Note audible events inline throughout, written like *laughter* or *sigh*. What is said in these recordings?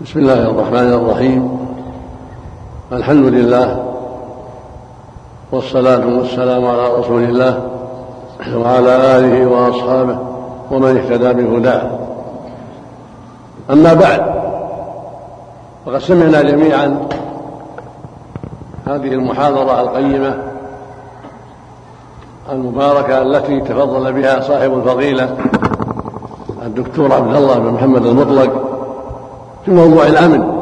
بسم الله الرحمن الرحيم. الحمد لله والصلاة والسلام على رسول الله وعلى آله وأصحابه ومن اهتدى بهداه. أما بعد فقد سمعنا جميعا هذه المحاضرة القيمة المباركة التي تفضل بها صاحب الفضيلة الدكتور عبد الله بن محمد المطلق في موضوع الأمن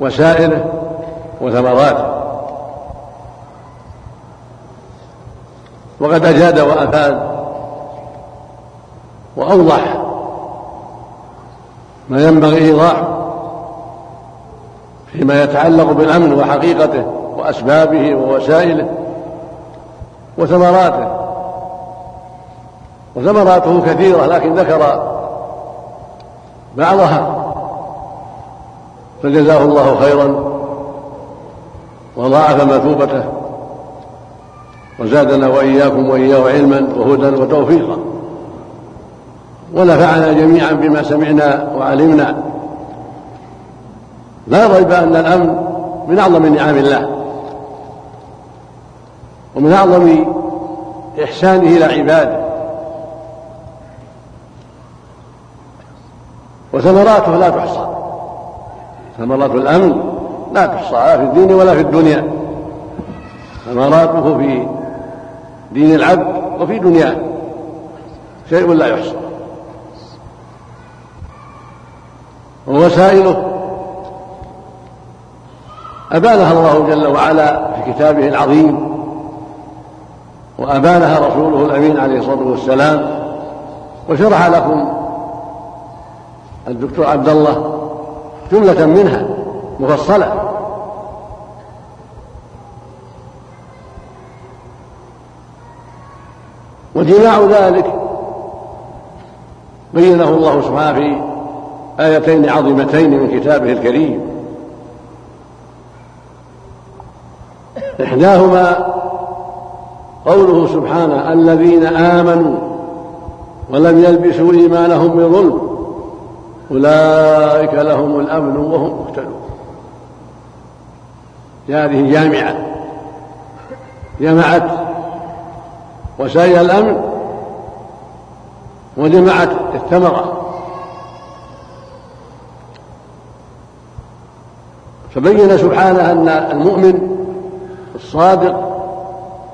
وسائله وثمراته وقد أجاد وأفاد وأوضح ما ينبغي إيضاحه فيما يتعلق بالأمن وحقيقته وأسبابه ووسائله وثمراته. وثمراته كثيرة لكن ذكر بعضها. فجزاه الله خيرا وضاعف مثوبته وزادنا وإياكم وإياه علما وهدى وتوفيقا. ونفعنا جميعا بما سمعنا وعلمنا. لا ريب أن الأمن من أعظم نعم الله ومن أعظم إحسانه إلى عباده. وثمراته لا تحصى ثمرات الأمن لا تحصى لا في الدين ولا في الدنيا. ثمراته في دين العبد وفي دنياه. شيء لا يحصى. ووسائله. أبانها الله جل وعلا في كتابه العظيم. وأبانها رسوله الأمين عليه الصلاة والسلام. وشرح لكم الدكتور عبد الله جملة منها مفصلة. وجماع ذلك بينه الله سبحانه في آيتين عظيمتين من كتابه الكريم. إحداهما قوله سبحانه الذين آمنوا ولم يلبسوا إيمانهم بظلم. أولئك لهم الأمن وهم مهتدون. هذه جامعة جمعت وسائل الأمن وجمعت الثمرة. فبين سبحانه أن المؤمن الصادق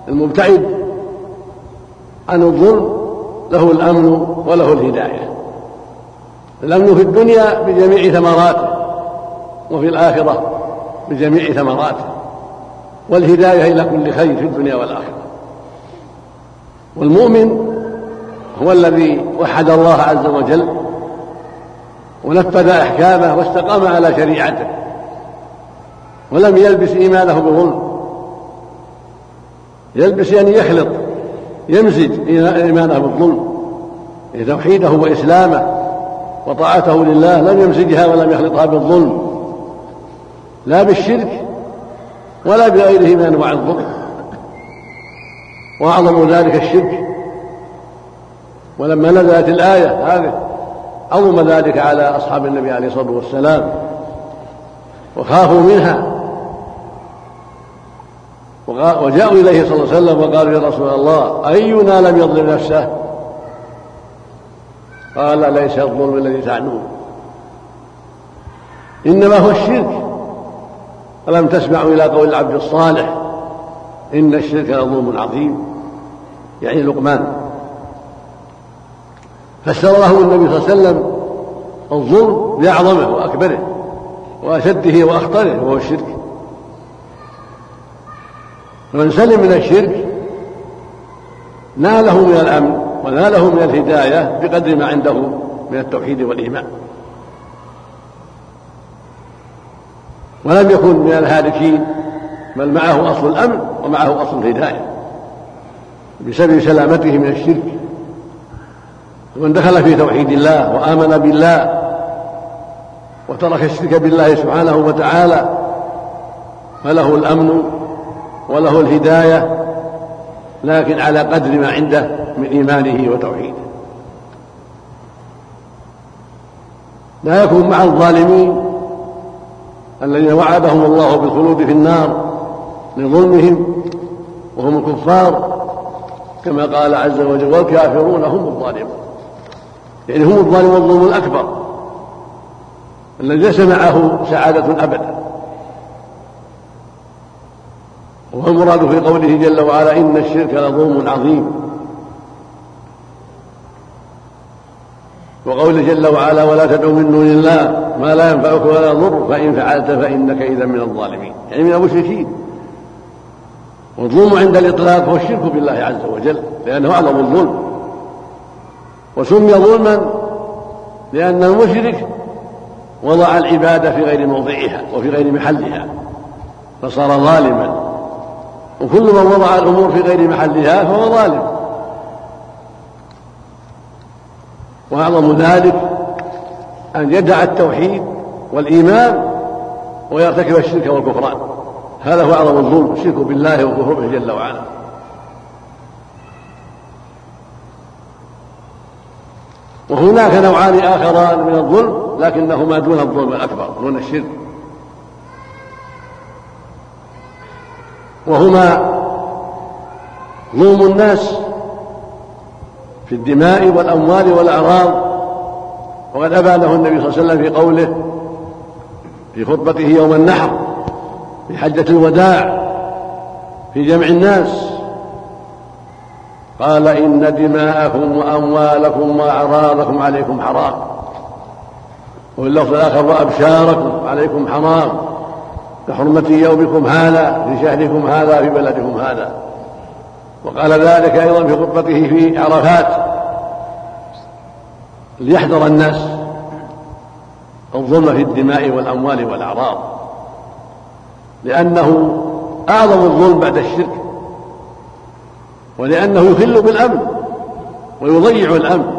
المبتعد عن الظلم له الأمن وله الهداية. الأمن في الدنيا بجميع ثمراته وفي الآخرة بجميع ثمراته والهداية إلى كل خير في الدنيا والآخرة. والمؤمن هو الذي وحد الله عز وجل ونفذ أحكامه واستقام على شريعته ولم يلبس إيمانه بظلم. يلبس يعني يخلط يمزج إيمانه بالظلم توحيده وإسلامه وطاعته لله لم يمزجها ولم يخلطها بالظلم. لا بالشرك ولا بغيره من أنواع الظلم. وأعظم ذلك الشرك. ولما نزلت الآية هذه عظم ذلك على أصحاب النبي عليه الصلاة والسلام. وخافوا منها. وجاءوا إليه صلى الله عليه وسلم وقالوا يا رسول الله أينا لم يظلم نفسه؟ قال ليس الظلم الذي تعنون. إنما هو الشرك. ألم تسمعوا إلى قول العبد الصالح؟ إن الشرك لظلم عظيم. يعني لقمان. فسر له النبي صلى الله عليه وسلم الظلم بأعظمه وأكبره وأشده وأخطره وهو الشرك. فمن سلم من الشرك ناله من الأمن. وناله من الهداية بقدر ما عنده من التوحيد والإيمان. ولم يكن من الهالكين بل معه أصل الأمن ومعه أصل الهداية بسبب سلامته من الشرك. ومن دخل في توحيد الله وآمن بالله وترك الشرك بالله سبحانه وتعالى فله الأمن وله الهداية لكن على قدر ما عنده من إيمانه وتوحيده. لا يكون مع الظالمين الذين وعدهم الله بالخلود في النار لظلمهم وهم الكفار كما قال عز وجل والكافرون هم الظالمون. يعني هم الظالمون الظلم الأكبر الذي ليس معه سعادة أبدا. والمراد في قوله جل وعلا إن الشرك لظلم عظيم. وقوله جل وعلا ولا تدعو من دون الله ما لا ينفعك ولا يضر فإن فعلت فإنك إذا من الظالمين. يعني من المشركين. والظلم عند الإطلاق هو الشرك بالله عز وجل لأنه أعظم الظلم. وسمي ظلما لأن المشرك وضع العبادة في غير موضعها وفي غير محلها فصار ظالما. وكل من وضع الأمور في غير محلها فهو ظالم. وأعظم ذلك أن يدع التوحيد والإيمان ويرتكب الشرك والكفران. هذا هو أعظم الظلم الشرك بالله والكفر به جل وعلا. وهناك نوعان آخران من الظلم لكنهما دون الظلم الأكبر دون الشرك. وهما ظلم الناس في الدماء والأموال والأعراض. وقد أبانه النبي صلى الله عليه وسلم في قوله في خطبته يوم النحر في حجة الوداع في جمع الناس. قال إن دماءكم وأموالكم وأعراضكم عليكم حرام. وفي اللفظ الآخر وأبشاركم عليكم حرام. كحرمة يومكم هذا في شهركم هذا في بلدكم هذا. وقال ذلك أيضا في خطبته في عرفات ليحذر الناس الظلم في الدماء والأموال والأعراض لأنه أعظم الظلم بعد الشرك ولأنه يخل بالأمن ويضيع الأمن.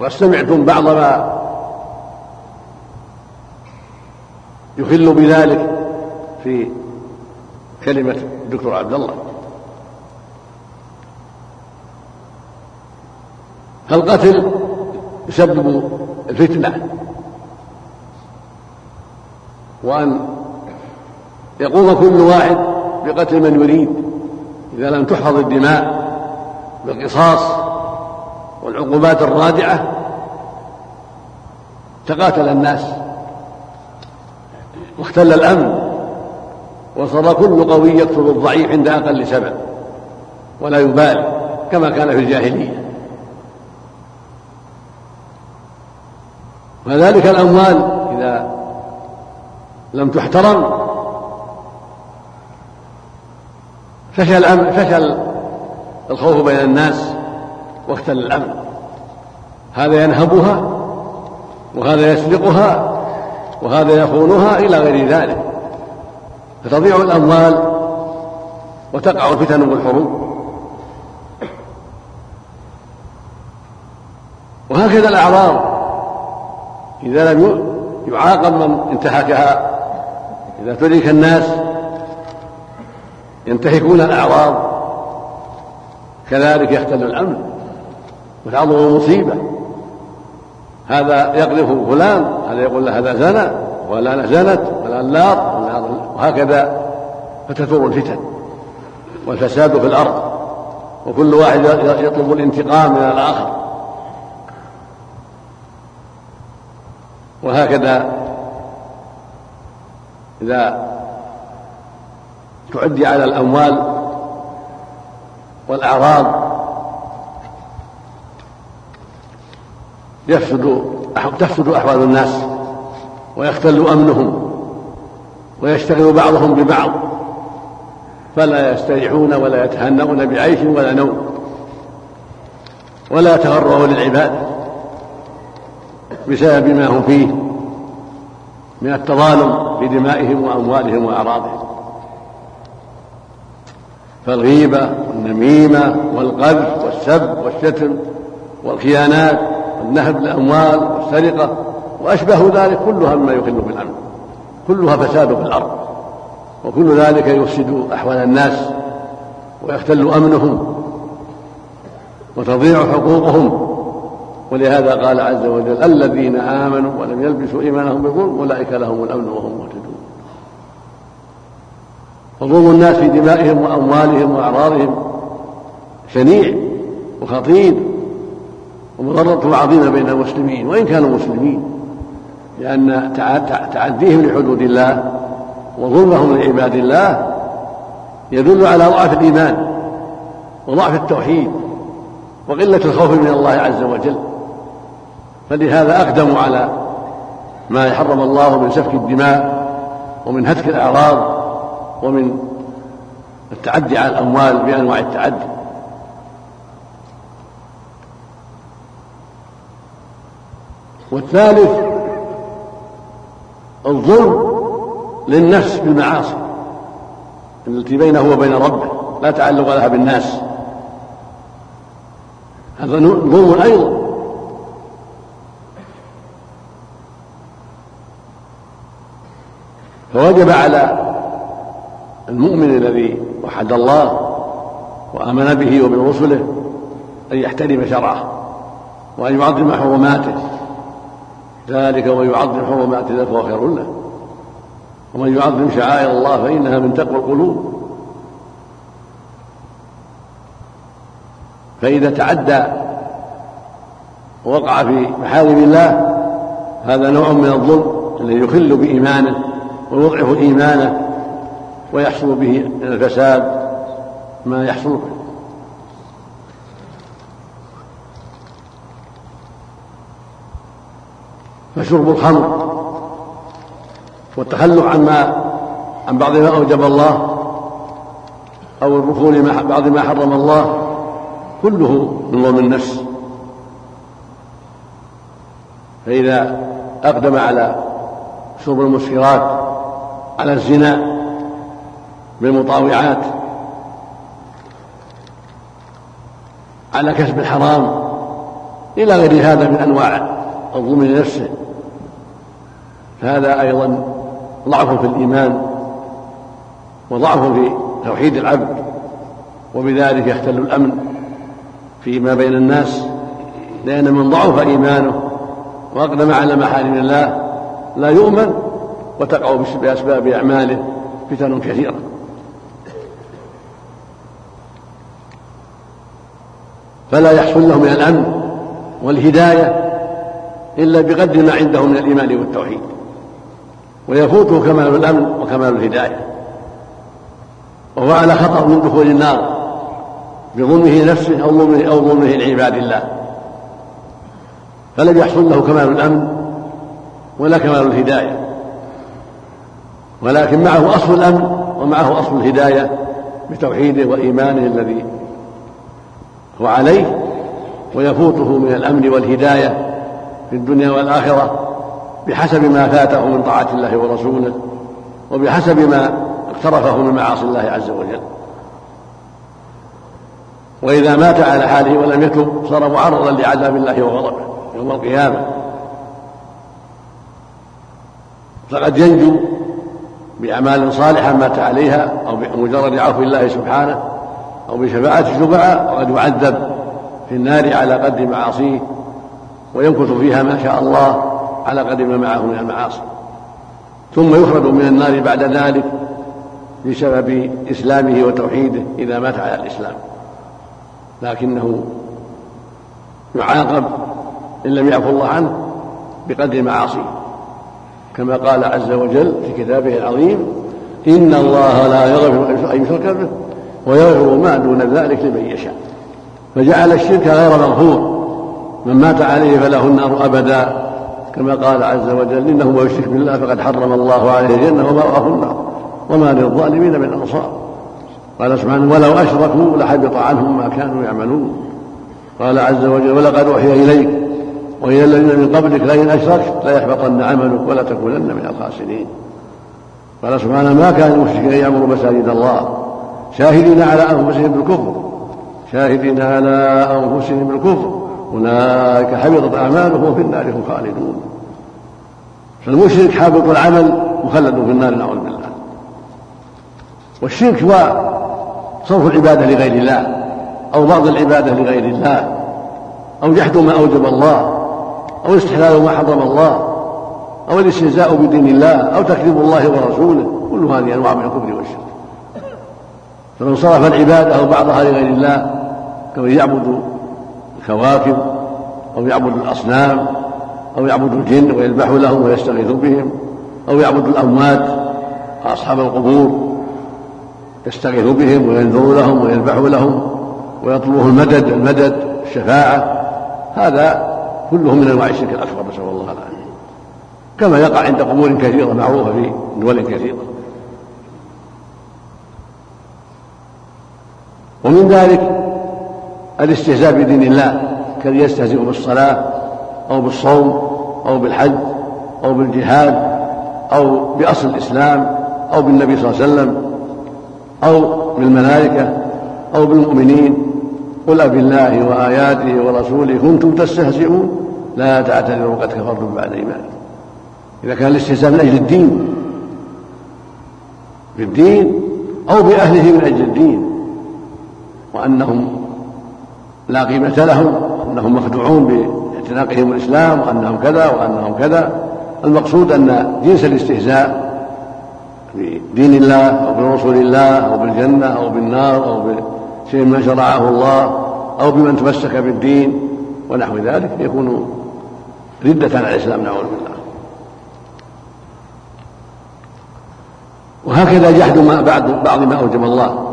وسمعتم بعض ما يخل بذلك في كلمة الدكتور عبد الله. فالقتل يسبب الفتنة وأن يقوم كل واحد بقتل من يريد. إذا لم تحفظ الدماء بالقصاص والعقوبات الرادعة تقاتل الناس. واختل الأمن. وصار كل قوي يقتل الضعيف عند أقل سبب ولا يبالي كما كان في الجاهلية. وذلك الأموال إذا لم تحترم فشل الأمن الخوف بين الناس واختل الأمن. هذا ينهبها وهذا يسرقها وهذا يخونها إلى غير ذلك. فتضيع الأموال وتقع الفتن والحروب. وهكذا الأعراض إذا لم يعاقب من انتهكها إذا ترك الناس ينتهكون الأعراض كذلك يختل الأمن وتعظم المصيبة. هذا يقذف فلان هذا يقول له هذا زنى ولا زنت ولا لاط وهكذا فتثور الفتن والفساد في الأرض وكل واحد يطلب الانتقام من الآخر. وهكذا إذا تعدي على الأموال والأعراض يفسد تفسد أحوال الناس ويختل أمنهم. ويشتغل بعضهم ببعض. فلا يستريحون ولا يتهنؤون بعيش ولا نوم. ولا يتغروا للعباد بسبب ما هم فيه من التظالم في دمائهم وأموالهم وأعراضهم. فالغيبة والنميمة والقذف والسب والشتم والخيانات والنهب للأموال والسرقة وأشبه ذلك كلها مما يخل بالأمن. كلها فساد في الأرض. وكل ذلك يفسد أحوال الناس ويختل أمنهم وتضيع حقوقهم. ولهذا قال عز وجل الذين آمنوا ولم يلبسوا إيمانهم بظلم أولئك لهم الأمن وهم مهتدون. فظلم الناس في دمائهم وأموالهم وأعراضهم شنيع وخطير ومضرته عظيمة بين المسلمين وإن كانوا مسلمين. لأن تعديهم لحدود الله وظلمهم لعباد الله يدل على ضعف الإيمان وضعف التوحيد وقلة الخوف من الله عز وجل. فلهذا أقدموا على ما حرم الله من سفك الدماء ومن هتك الأعراض ومن التعدي على الأموال بأنواع التعدي. والثالث الظلم للنفس بالمعاصي. التي بينه وبين ربه لا تعلق لها بالناس. هذا ظلم أيضا. فوجب على المؤمن الذي وحد الله وآمن به وبرسله أن يحترم شرعه وأن يعظم حرماته. ذلك ومن يعظم حرمات الله فهو خير له ومن يعظم شعائر الله فإنها من تقوى القلوب. فإذا تعدى ووقع في محارم الله هذا نوع من الظلم الذي يخل بإيمانه ويضعف إيمانه ويحصل به من الفساد ما يحصل فشرب الخمر والتخلف عما عن بعض ما أوجب الله أو الدخول مع بعض ما حرم الله كله من ظلم النفس. فإذا أقدم على شرب المسكرات على الزنا بالمطاوعات على كسب الحرام إلى غير هذا من أنواع الظلم لنفسه. فهذا أيضا ضعف في الإيمان وضعف في توحيد العبد وبذلك يختل الأمن فيما بين الناس لأن من ضعف إيمانه وأقدم على محارم الله لا يؤمن وتقع بأسباب أعماله فتن كثيرة. فلا يحصل له من الأمن والهداية إلا بقدر ما عنده من الإيمان والتوحيد. ويفوته كمال الأمن وكمال الهداية. وهو على خطر من دخول النار بظلمه نفسه أو ظلمه أو ظلمه لعباد الله. فلم يحصل له كمال الأمن ولا كمال الهداية. ولكن معه أصل الأمن ومعه أصل الهداية بتوحيده وإيمانه الذي هو عليه. ويفوته من الأمن والهداية في الدنيا والآخرة. بحسب ما فاته من طاعة الله ورسوله وبحسب ما اقترفه من معاصي الله عز وجل. وإذا مات على حاله ولم يتب صار معرضا لعذاب الله وغضبه يوم القيامة. فقد ينجو بأعمال صالحة مات عليها أو بمجرد عفو الله سبحانه أو بشفاعة الشفعاء وقد يعذب في النار على قدر معاصيه ويمكث فيها ما شاء الله. على قدر ما معه من المعاصي. ثم يخرج من النار بعد ذلك بسبب إسلامه وتوحيده إذا مات على الإسلام. لكنه يعاقب إن لم يعفو الله عنه بقدر معاصيه. كما قال عز وجل في كتابه العظيم إن الله لا يغفر أن يشرك به ويغفر ما دون ذلك لمن يشاء. فجعل الشرك غير مغفور. من مات عليه فله النار أبدا. كما قال عز وجل إنه من يشرك بالله فقد حرم الله عليه الجنة ومأواه النار وما للظالمين من أنصار. قال سبحانه ولو أشركوا لحبط عنهم ما كانوا يعملون. قال عز وجل ولقد أوحي إليك وإلى الذين من قبلك لئن أشركت ليحبطن عملك ولا تكونن من الخاسرين. قال سبحانه ما كان المشركين يعمروا مساجد الله شاهدين على أنفسهم بالكفر شاهدين على أنفسهم بالكفر أولئك حبطت أعمالهم في النار هم خالدون. فالمشرك حابط العمل مخلد في النار نعوذ بالله. والشرك هو صرف العبادة لغير الله أو بعض العبادة لغير الله أو جحد ما أوجب الله أو استحلال ما حرم الله أو الاستهزاء بدين الله أو تكذيب الله ورسوله. كل هذه أنواع من الكفر والشرك. فمن صرف العبادة أو بعضها لغير الله كمن يعبد الكواكب أو يعبد الأصنام أو يعبد الجن ويذبح لهم ويستغيث بهم أو يعبد الأموات أصحاب القبور يستغيث بهم وينذر لهم ويذبح لهم ويطلبه المدد المدد الشفاعة. هذا كله من أنواع الشرك الأكبر نسأل الله العافية. كما يقع عند قبور كثيرة معروفة في دول كثيرة. ومن ذلك الاستهزاء بدين الله كان يستهزئ بالصلاة أو بالصوم أو بالحج أو بالجهاد أو بأصل الإسلام أو بالنبي صلى الله عليه وسلم أو بالملائكة أو بالمؤمنين. قل أبالله وآياته ورسوله كنتم تستهزئون لا تعتذروا قد كفرتم بعد إيمانكم. إذا كان الاستهزاء من أجل الدين بالدين أو بأهله من أجل الدين وأنهم لا قيمة لهم أنهم مخدوعون باعتناقهم الإسلام وأنهم كذا وأنهم كذا. المقصود أن جنس الاستهزاء بدين الله أو برسول الله أو بالجنة أو بالنار أو بشيء ما شرعه الله أو بمن تمسك بالدين ونحو ذلك يكون ردة على الإسلام نعوذ بالله. وهكذا جحد ما بعد بعض ما أوجب الله.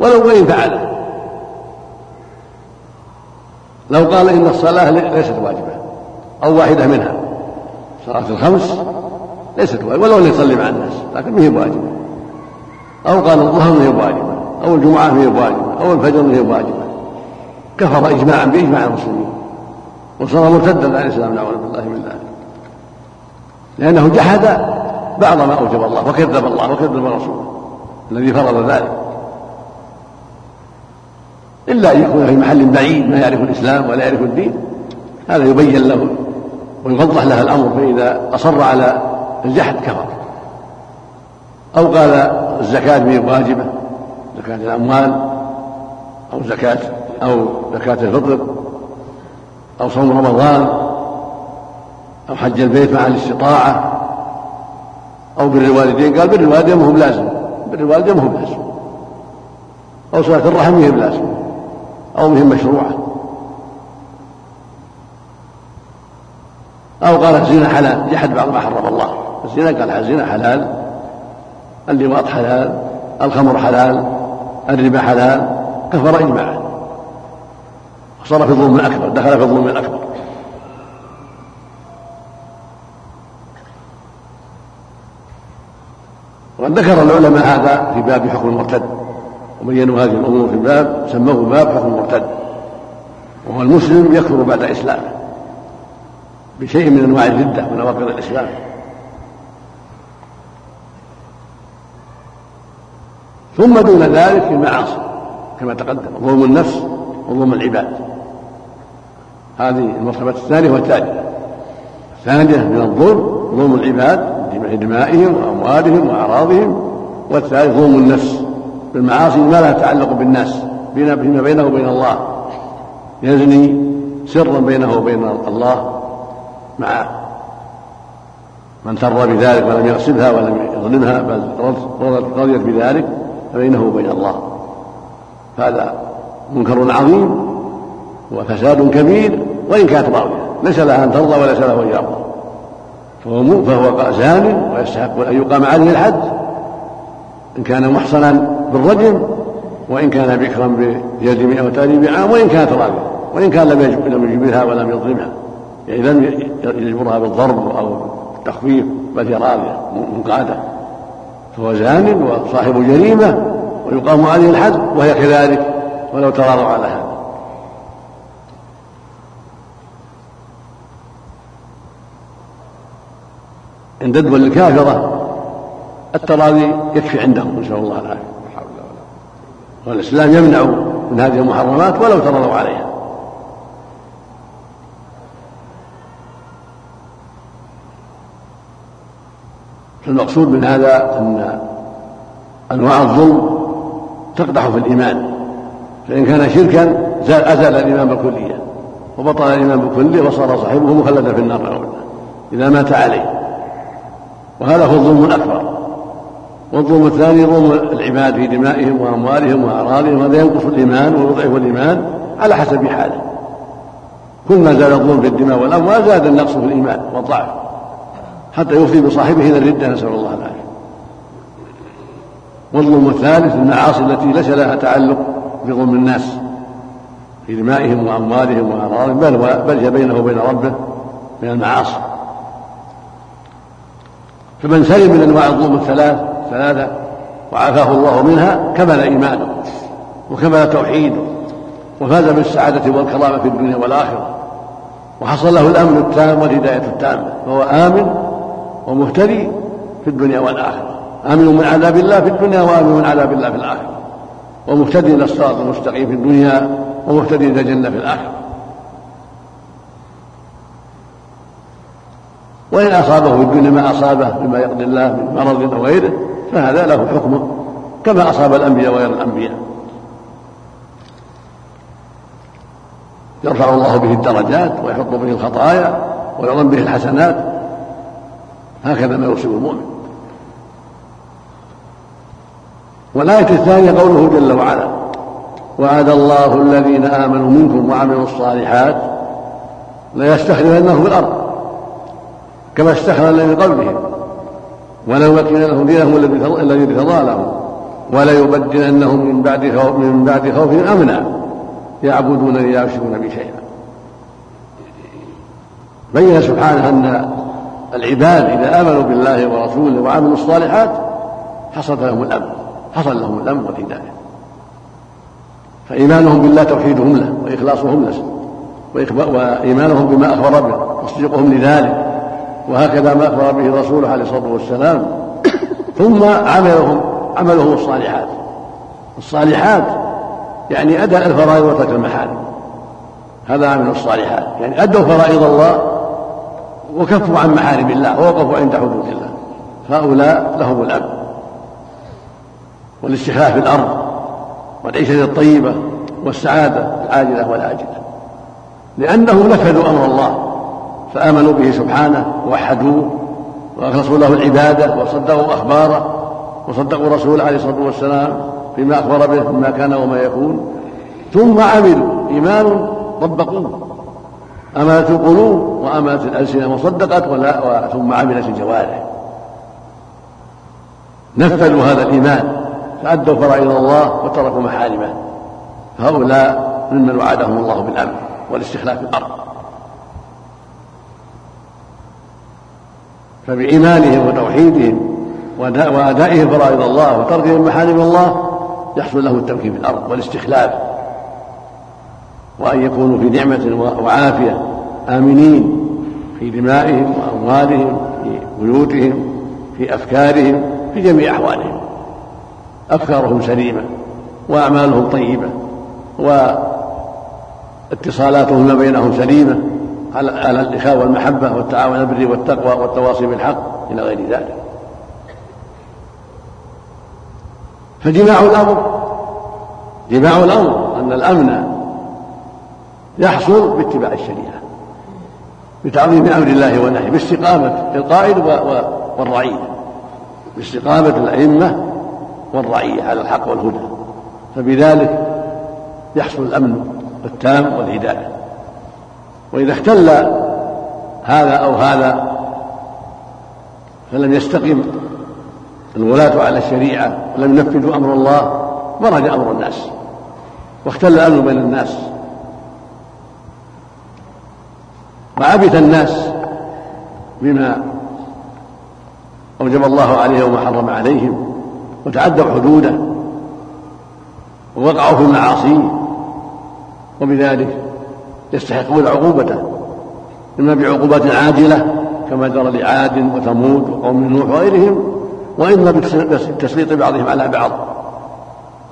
ولو وإن فعله. لو قال إن الصلاة ليست واجبة أو واحدة منها. صلاة الخمس ليست واجبة ولو يصلي مع الناس لكن ما هي واجبة أو قال الظهر ما هي واجبة أو الجمعة ما هي واجبة أو الفجر ما هي واجبة كفر إجماعا بإجماع المسلمين وصار مرتدا عن الإسلام نعوذ بالله من ذلك. لأنه جحد بعض ما أوجب الله وكذب الله وكذب رسوله الذي فرض ذلك. إلا أن يكون في محل بعيد ما يعرف الإسلام ولا يعرف الدين. هذا يبين له ويوضح له الأمر فإذا أصر على الجحد كفر. أو قال الزكاة به واجبة زكاة الأموال أو زكاة أو زكاة الفطر أو صوم رمضان أو حج البيت مع الاستطاعة أو بر الوالدين. قال بر الوالدين ما هو بلازم بر الوالدين ما هو بلازم. أو صلاة الرحم ما هي بلازم. أو مهم مشروعة. أو قال الزنا حلال جحد بعض ما حرم الله. الزنا قال الزنا حلال اللواط حلال الخمر حلال الربا حلال كفر إجماعا. وصار في الظلم الأكبر دخل في الظلم الأكبر وقد ذكر العلماء هذا في باب حكم المرتد. وبينوا هذه الأمور في الباب سموه باب حكم المرتد وهو المسلم يكفر بعد اسلامه بشيء من أنواع الردة ونواقض الإسلام. ثم دون ذلك في المعاصي كما تقدم ظلم النفس وظلم العباد. هذه المرتبة الثانية والثالثة. الثانية من الظلم ظلم العباد دمائهم وأموالهم وأعراضهم والثالث ظلم النفس. بالمعاصي ما لها تعلق بالناس فيما بينه وبين الله. يزني سرا بينه وبين الله مع من سر بذلك ولم يغصبها ولم يظلمها بل رضيت بذلك فبينه وبين الله. هذا منكر عظيم وفساد كبير وإن كانت راضية ليس لها أن ترضى وليس له أن يرضى. فهو, فهو زان ويستحق أن يقام عليه الحد. إن كان محصنا بالرجم وإن كان بكرا بجلد مئة وتأديب عام وإن كانت راضية وإن كان لم لم يجبرها ولم يظلمها. يعني لم يجبرها بالضرب أو التخفيف بل هي راضية منقادة. فهو زان وصاحب جريمة ويقام عليه الحد وهي كذلك ولو تراضوا على هذا. عند الدول الكافرة التراضي يكفي عندهم نسأل الله العافية. والإسلام يمنع من هذه المحرمات ولو ترضوا عليها. فالمقصود من هذا أن أنواع الظلم تقدح في الإيمان. فإن كان شركا أزال الإيمان بالكلية وبطل الإيمان بالكلية وصار صاحبه مخلدا في النار إذا مات عليه. وهذا هو الظلم الأكبر. والظلم الثاني ظلم العباد في دمائهم وأموالهم وأعراضهم هذا ينقص الإيمان ويضعف الإيمان على حسب حاله. كلما زاد الظلم في الدماء والأموال زاد النقص في الإيمان والضعف. حتى يفضي بصاحبه إلى الردة نسأل الله العافية. والظلم الثالث المعاصي التي ليس لها تعلق بظلم الناس في دمائهم وأموالهم وأعراضهم بل بل هي بينه وبين ربه من المعاصي. فمن سلم من أنواع الظلم الثلاث ثلاثة وعافاه الله منها كمل إيمانه وكمل توحيده وفاز بالسعادة والكرامة في الدنيا والآخرة وحصل له الأمن التام والهداية التامة فهو آمن ومهتدي في الدنيا والآخرة. آمن من عذاب الله في الدنيا وآمن من عذاب الله في الآخرة. ومهتدي إلى الصراط المستقيم في الدنيا ومهتدي إلى الجنة في الآخرة. وإن أصابه في الدنيا ما أصابه بما يقضي الله من مرض أو غيره فهذا له حكمه كما أصاب الأنبياء وغير الأنبياء. يرفع الله به الدرجات ويحط به الخطايا ويعظم به الحسنات. هكذا ما يصيب المؤمن. والآية الثانية قوله جل وعلا وعد الله الذين آمنوا منكم وعملوا الصالحات ليستخلفنهم في الأرض كما استخلف الذين قبلهم. وليمكن لهم دينهم الذي ارتضى لهم وليبدلنهم من بعد خوف من بعد خوفهم أمنا. يعبدونني لا يشركون بي شيئا. بين سبحانه أن العباد إذا آمنوا بالله ورسوله وعملوا الصالحات حصل لهم الأمن. حصل لهم الأمن والهدايه فإيمانهم بالله توحيدهم له وإخلاصهم له وإيمانهم بما أخبر به وتصديقهم لذلك. وهكذا ما أخبر به رسوله عليه الصلاة والسلام. ثم عملهم عملهم الصالحات. الصالحات يعني اداء الفرائض وترك المحارم. هذا عمل الصالحات. يعني ادوا فرائض الله وكفوا عن محارم الله ووقفوا عند حدود الله. فهؤلاء لهم الأمن والاستخلاف في الأرض والعيشة الطيبة والسعادة العاجلة والآجلة. لأنهم نفذوا أمر الله. فآمنوا به سبحانه ووحدوه وأخلصوا له العبادة وصدقوا أخباره وصدقوا رسوله عليه الصلاة والسلام فيما أخبر به مما كان وما يكون. ثم عملوا إيمان طبقوه. أمانة القلوب وأمانة الألسنة وصدقت ولا ثم عملت الجوارح. نفذوا هذا الإيمان فأدوا فرائض الله وتركوا محارمه. هؤلاء ممن وعدهم الله بالأمن والاستخلاف الأرض. فبإيمانهم وتوحيدهم وأدائهم فرائض الله وتركهم محارم الله يحصل له التمكين في الأرض والاستخلاف وأن يكونوا في نعمة وعافية آمنين في دمائهم وأموالهم في بيوتهم في أفكارهم في جميع أحوالهم. أفكارهم سليمة وأعمالهم طيبة واتصالاتهم ما بينهم سليمة على الإخاء والمحبة والتعاون البر والتقوى والتواصي بالحق إلى غير ذلك. فجماع الأمر جماع الأمر أن الأمن يحصل باتباع الشريعة بتعظيم أمر الله ونهيه باستقامة القائد والرعية باستقامة الأئمة والرعية على الحق والهدى. فبذلك يحصل الأمن التام والهداية. وإذا اختل هذا أو هذا فلم يستقم الولاة على الشريعة ولم ينفذوا أمر الله مرج أمر الناس واختل الأمر بين الناس. وعبث الناس بما أوجب الله عليهم وما حرم عليهم وتعدوا حدوده ووقعوا في المعاصي وبذلك يستحقون عقوبته إما بعقوبات عاجلة كما جرى لعاد وثمود وقوم نوح وغيرهم وإما بتسليط بعضهم على بعض.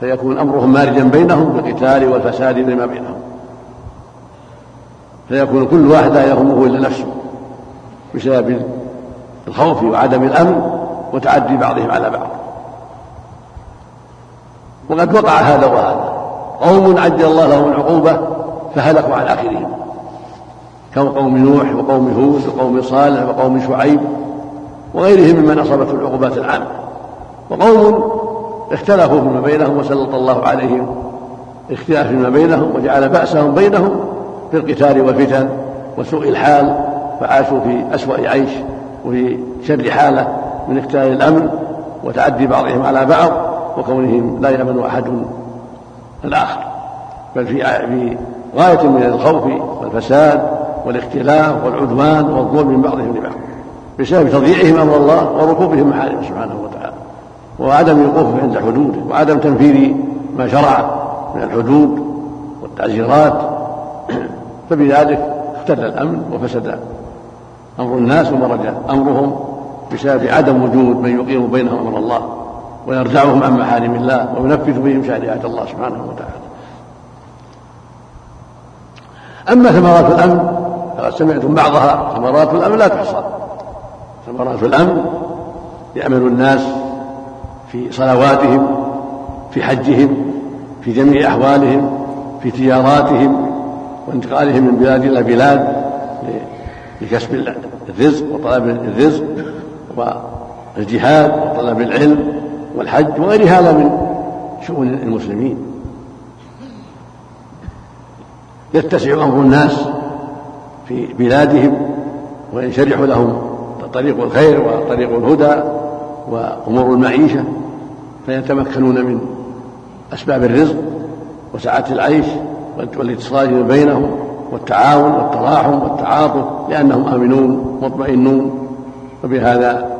فيكون أمرهم مارجا بينهم بالقتال والفساد فيما بينهم. فيكون كل واحد لا يهمه إلا نفسه بسبب الخوف وعدم الأمن وتعدي بعضهم على بعض. وقد وقع هذا وهذا. قوم عجل الله لهم العقوبة فهلكوا عن آخرهم كقوم نوح وقوم هود وقوم صالح وقوم شعيب وغيرهم ممن أصابته العقوبات العامة. وقوم اختلفوا فيما بينهم وسلط الله عليهم. اختلاف فيما بينهم وجعل بأسهم بينهم في القتال والفتن وسوء الحال. فعاشوا في أسوأ عيش وفي شر حالة من اختلال الأمن وتعدي بعضهم على بعض وكونهم لا يأمن أحد الآخر. بل في غاية من الخوف والفساد والاختلاف والعدوان والظلم من بعضهم لبعض بسبب تضييعهم أمر الله وركوبهم محارمه سبحانه وتعالى وعدم الوقوف عند حدوده وعدم تنفيذ ما شرع من الحدود والتعزيرات *clears throat* فبذلك اختل الأمن وفسد أمر الناس ومرج أمرهم بسبب عدم وجود من يقيم بينهم أمر الله ويرجعهم عن محارم الله وينفذ بهم شريعة الله سبحانه وتعالى. أما ثمرات الأمن فقد سمعتم بعضها ثمرات الأمن لا تحصى. ثمرات الأمن يأمن الناس في صلواتهم في حجهم في جميع أحوالهم في تجاراتهم وانتقالهم من بلاد إلى بلاد لكسب الرزق وطلب الرزق والجهاد وطلب العلم والحج وغير هذا من شؤون المسلمين. يتسع أمر الناس في بلادهم وينشرح لهم طريق الخير وطريق الهدى وأمور المعيشة فيتمكنون من أسباب الرزق وسعة العيش والإتصال بينهم والتعاون والتراحم والتعاطف لأنهم آمنون مطمئنون وبهذا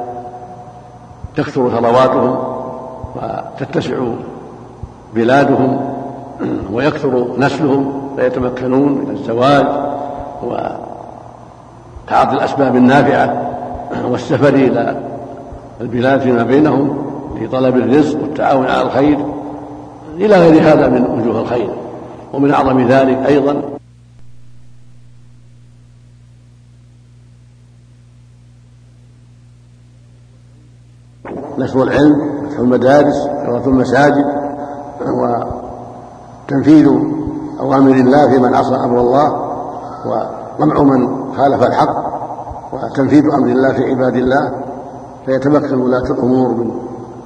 تكثر ثرواتهم وتتسع بلادهم ويكثر نسلهم فيتمكنون من الزواج وتعاطي الأسباب النافعة والسفر إلى البلاد فيما بينهم لطلب الرزق والتعاون على الخير. إلى غير هذا من وجوه الخير ومن أعظم ذلك أيضا. نشر العلم فتح المدارس كثرة المساجد وتنفيذ أوامر الله في من عصى أمر الله وقمع من خالف الحق وتنفيذ أمر الله في عباد الله فيتمكن ولاة الأمور من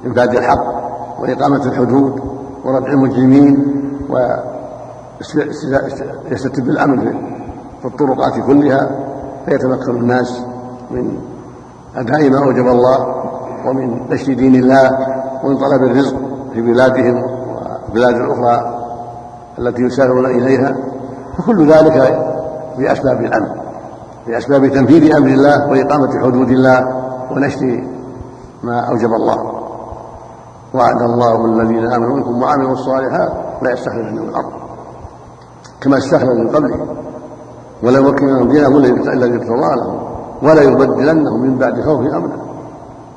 إنفاذ الحق وإقامة الحدود وردع المجرمين ويستتب الأمن في الطرقات كلها فيتمكن الناس من أداء ما أوجب الله ومن نشر دين الله ومن طلب الرزق في بلادهم وبلاد الأخرى التي يسارعون إليها فكل ذلك بأسباب الأمن بأسباب تنفيذ أمر الله وإقامة حدود الله ونشر ما أوجب الله. وعد الله الذين آمنوا منكم وعملوا الصالحات لا يستخلفنهم الأرض كما استخلف من قبلهم ولا يمكننهم دينهم الذي ارتضى لهم ولا يبدلنهم من بعد خوف امنا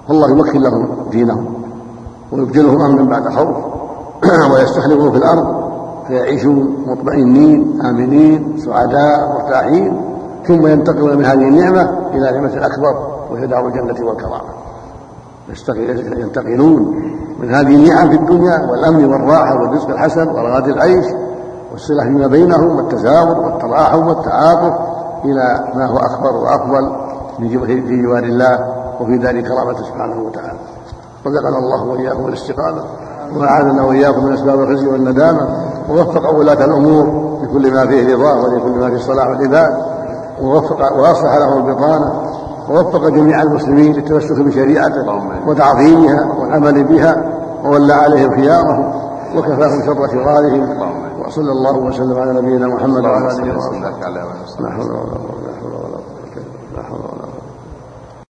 فالله يمكن لهم دينهم ويبدلهم امنا بعد خوف *clears throat* ويستخلفهم في الأرض. فيعيشون مطمئنين آمنين سعداء مرتاحين ثم ينتقلون من هذه النعمة إلى نعمة أكبر وهي دار الجنة والكرامة. ينتقلون من هذه النعم في الدنيا والأمن والراحة والرزق الحسن ورغد العيش والصلة فيما بينهم والتزاور والتراحم والتعاطف إلى ما هو أكبر وأفضل في جوار الله وفي دار كرامته سبحانه وتعالى. رزقنا الله وإياكم الاستقامة وأعاذنا وإياكم من أسباب الخزي والندامة. ووفق ولاة الأمور لكل ما فيه رضاه ولكل ما فيه صلاح العباد ووفق وأصلح لهم البطانة ووفق جميع المسلمين للتمسك بشريعته وتعظيمها والعمل بها وولى عليهم خيارهم وكفاهم شر شرارهم. وصلى الله وسلم على نبينا محمد وعلى آله وصحبه. لا حول ولا قوة إلا بالله.